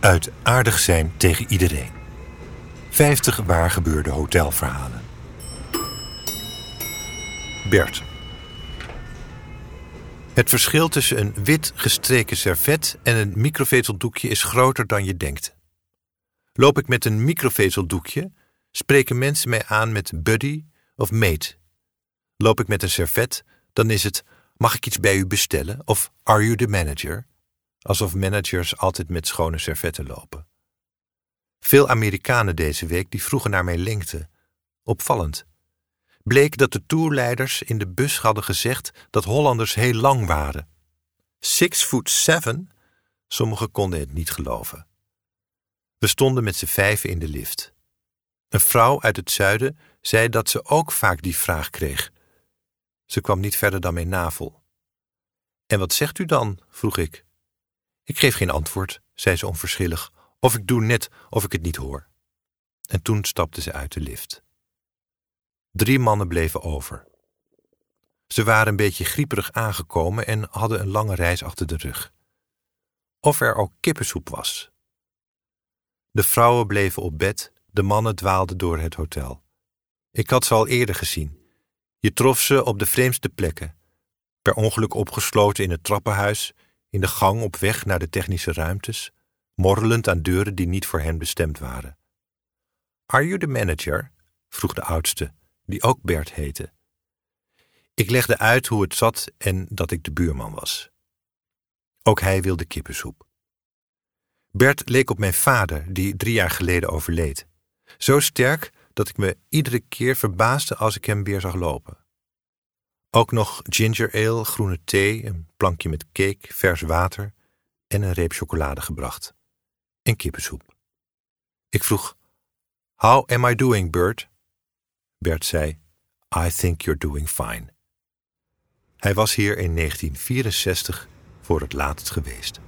Uit aardig zijn tegen iedereen. 50 waar gebeurde hotelverhalen. Bert. Het verschil tussen een wit gestreken servet en een microvezeldoekje is groter dan je denkt. Loop ik met een microvezeldoekje, spreken mensen mij aan met buddy of mate. Loop ik met een servet, dan is het mag ik iets bij u bestellen of are you the manager? Alsof managers altijd met schone servetten lopen. Veel Amerikanen deze week die vroegen naar mijn lengte. Opvallend. Bleek dat de tourleiders in de bus hadden gezegd dat Hollanders heel lang waren. Six foot seven? Sommigen konden het niet geloven. We stonden met z'n vijven in de lift. Een vrouw uit het zuiden zei dat ze ook vaak die vraag kreeg. Ze kwam niet verder dan mijn navel. En wat zegt u dan? vroeg ik. Ik geef geen antwoord, zei ze onverschillig, of ik doe net of ik het niet hoor. En toen stapte ze uit de lift. Drie mannen bleven over. Ze waren een beetje grieperig aangekomen en hadden een lange reis achter de rug. Of er ook kippensoep was. De vrouwen bleven op bed, de mannen dwaalden door het hotel. Ik had ze al eerder gezien. Je trof ze op de vreemdste plekken. Per ongeluk opgesloten in het trappenhuis, in de gang op weg naar de technische ruimtes, morrelend aan deuren die niet voor hen bestemd waren. Are you the manager? vroeg de oudste, die ook Bert heette. Ik legde uit hoe het zat en dat ik de buurman was. Ook hij wilde kippensoep. Bert leek op mijn vader, die drie jaar geleden overleed. Zo sterk dat ik me iedere keer verbaasde als ik hem weer zag lopen. Ook nog ginger ale, groene thee, een plankje met cake, vers water en een reep chocolade gebracht. En kippensoep. Ik vroeg, How am I doing, Bert? Bert zei, I think you're doing fine. Hij was hier in 1964 voor het laatst geweest.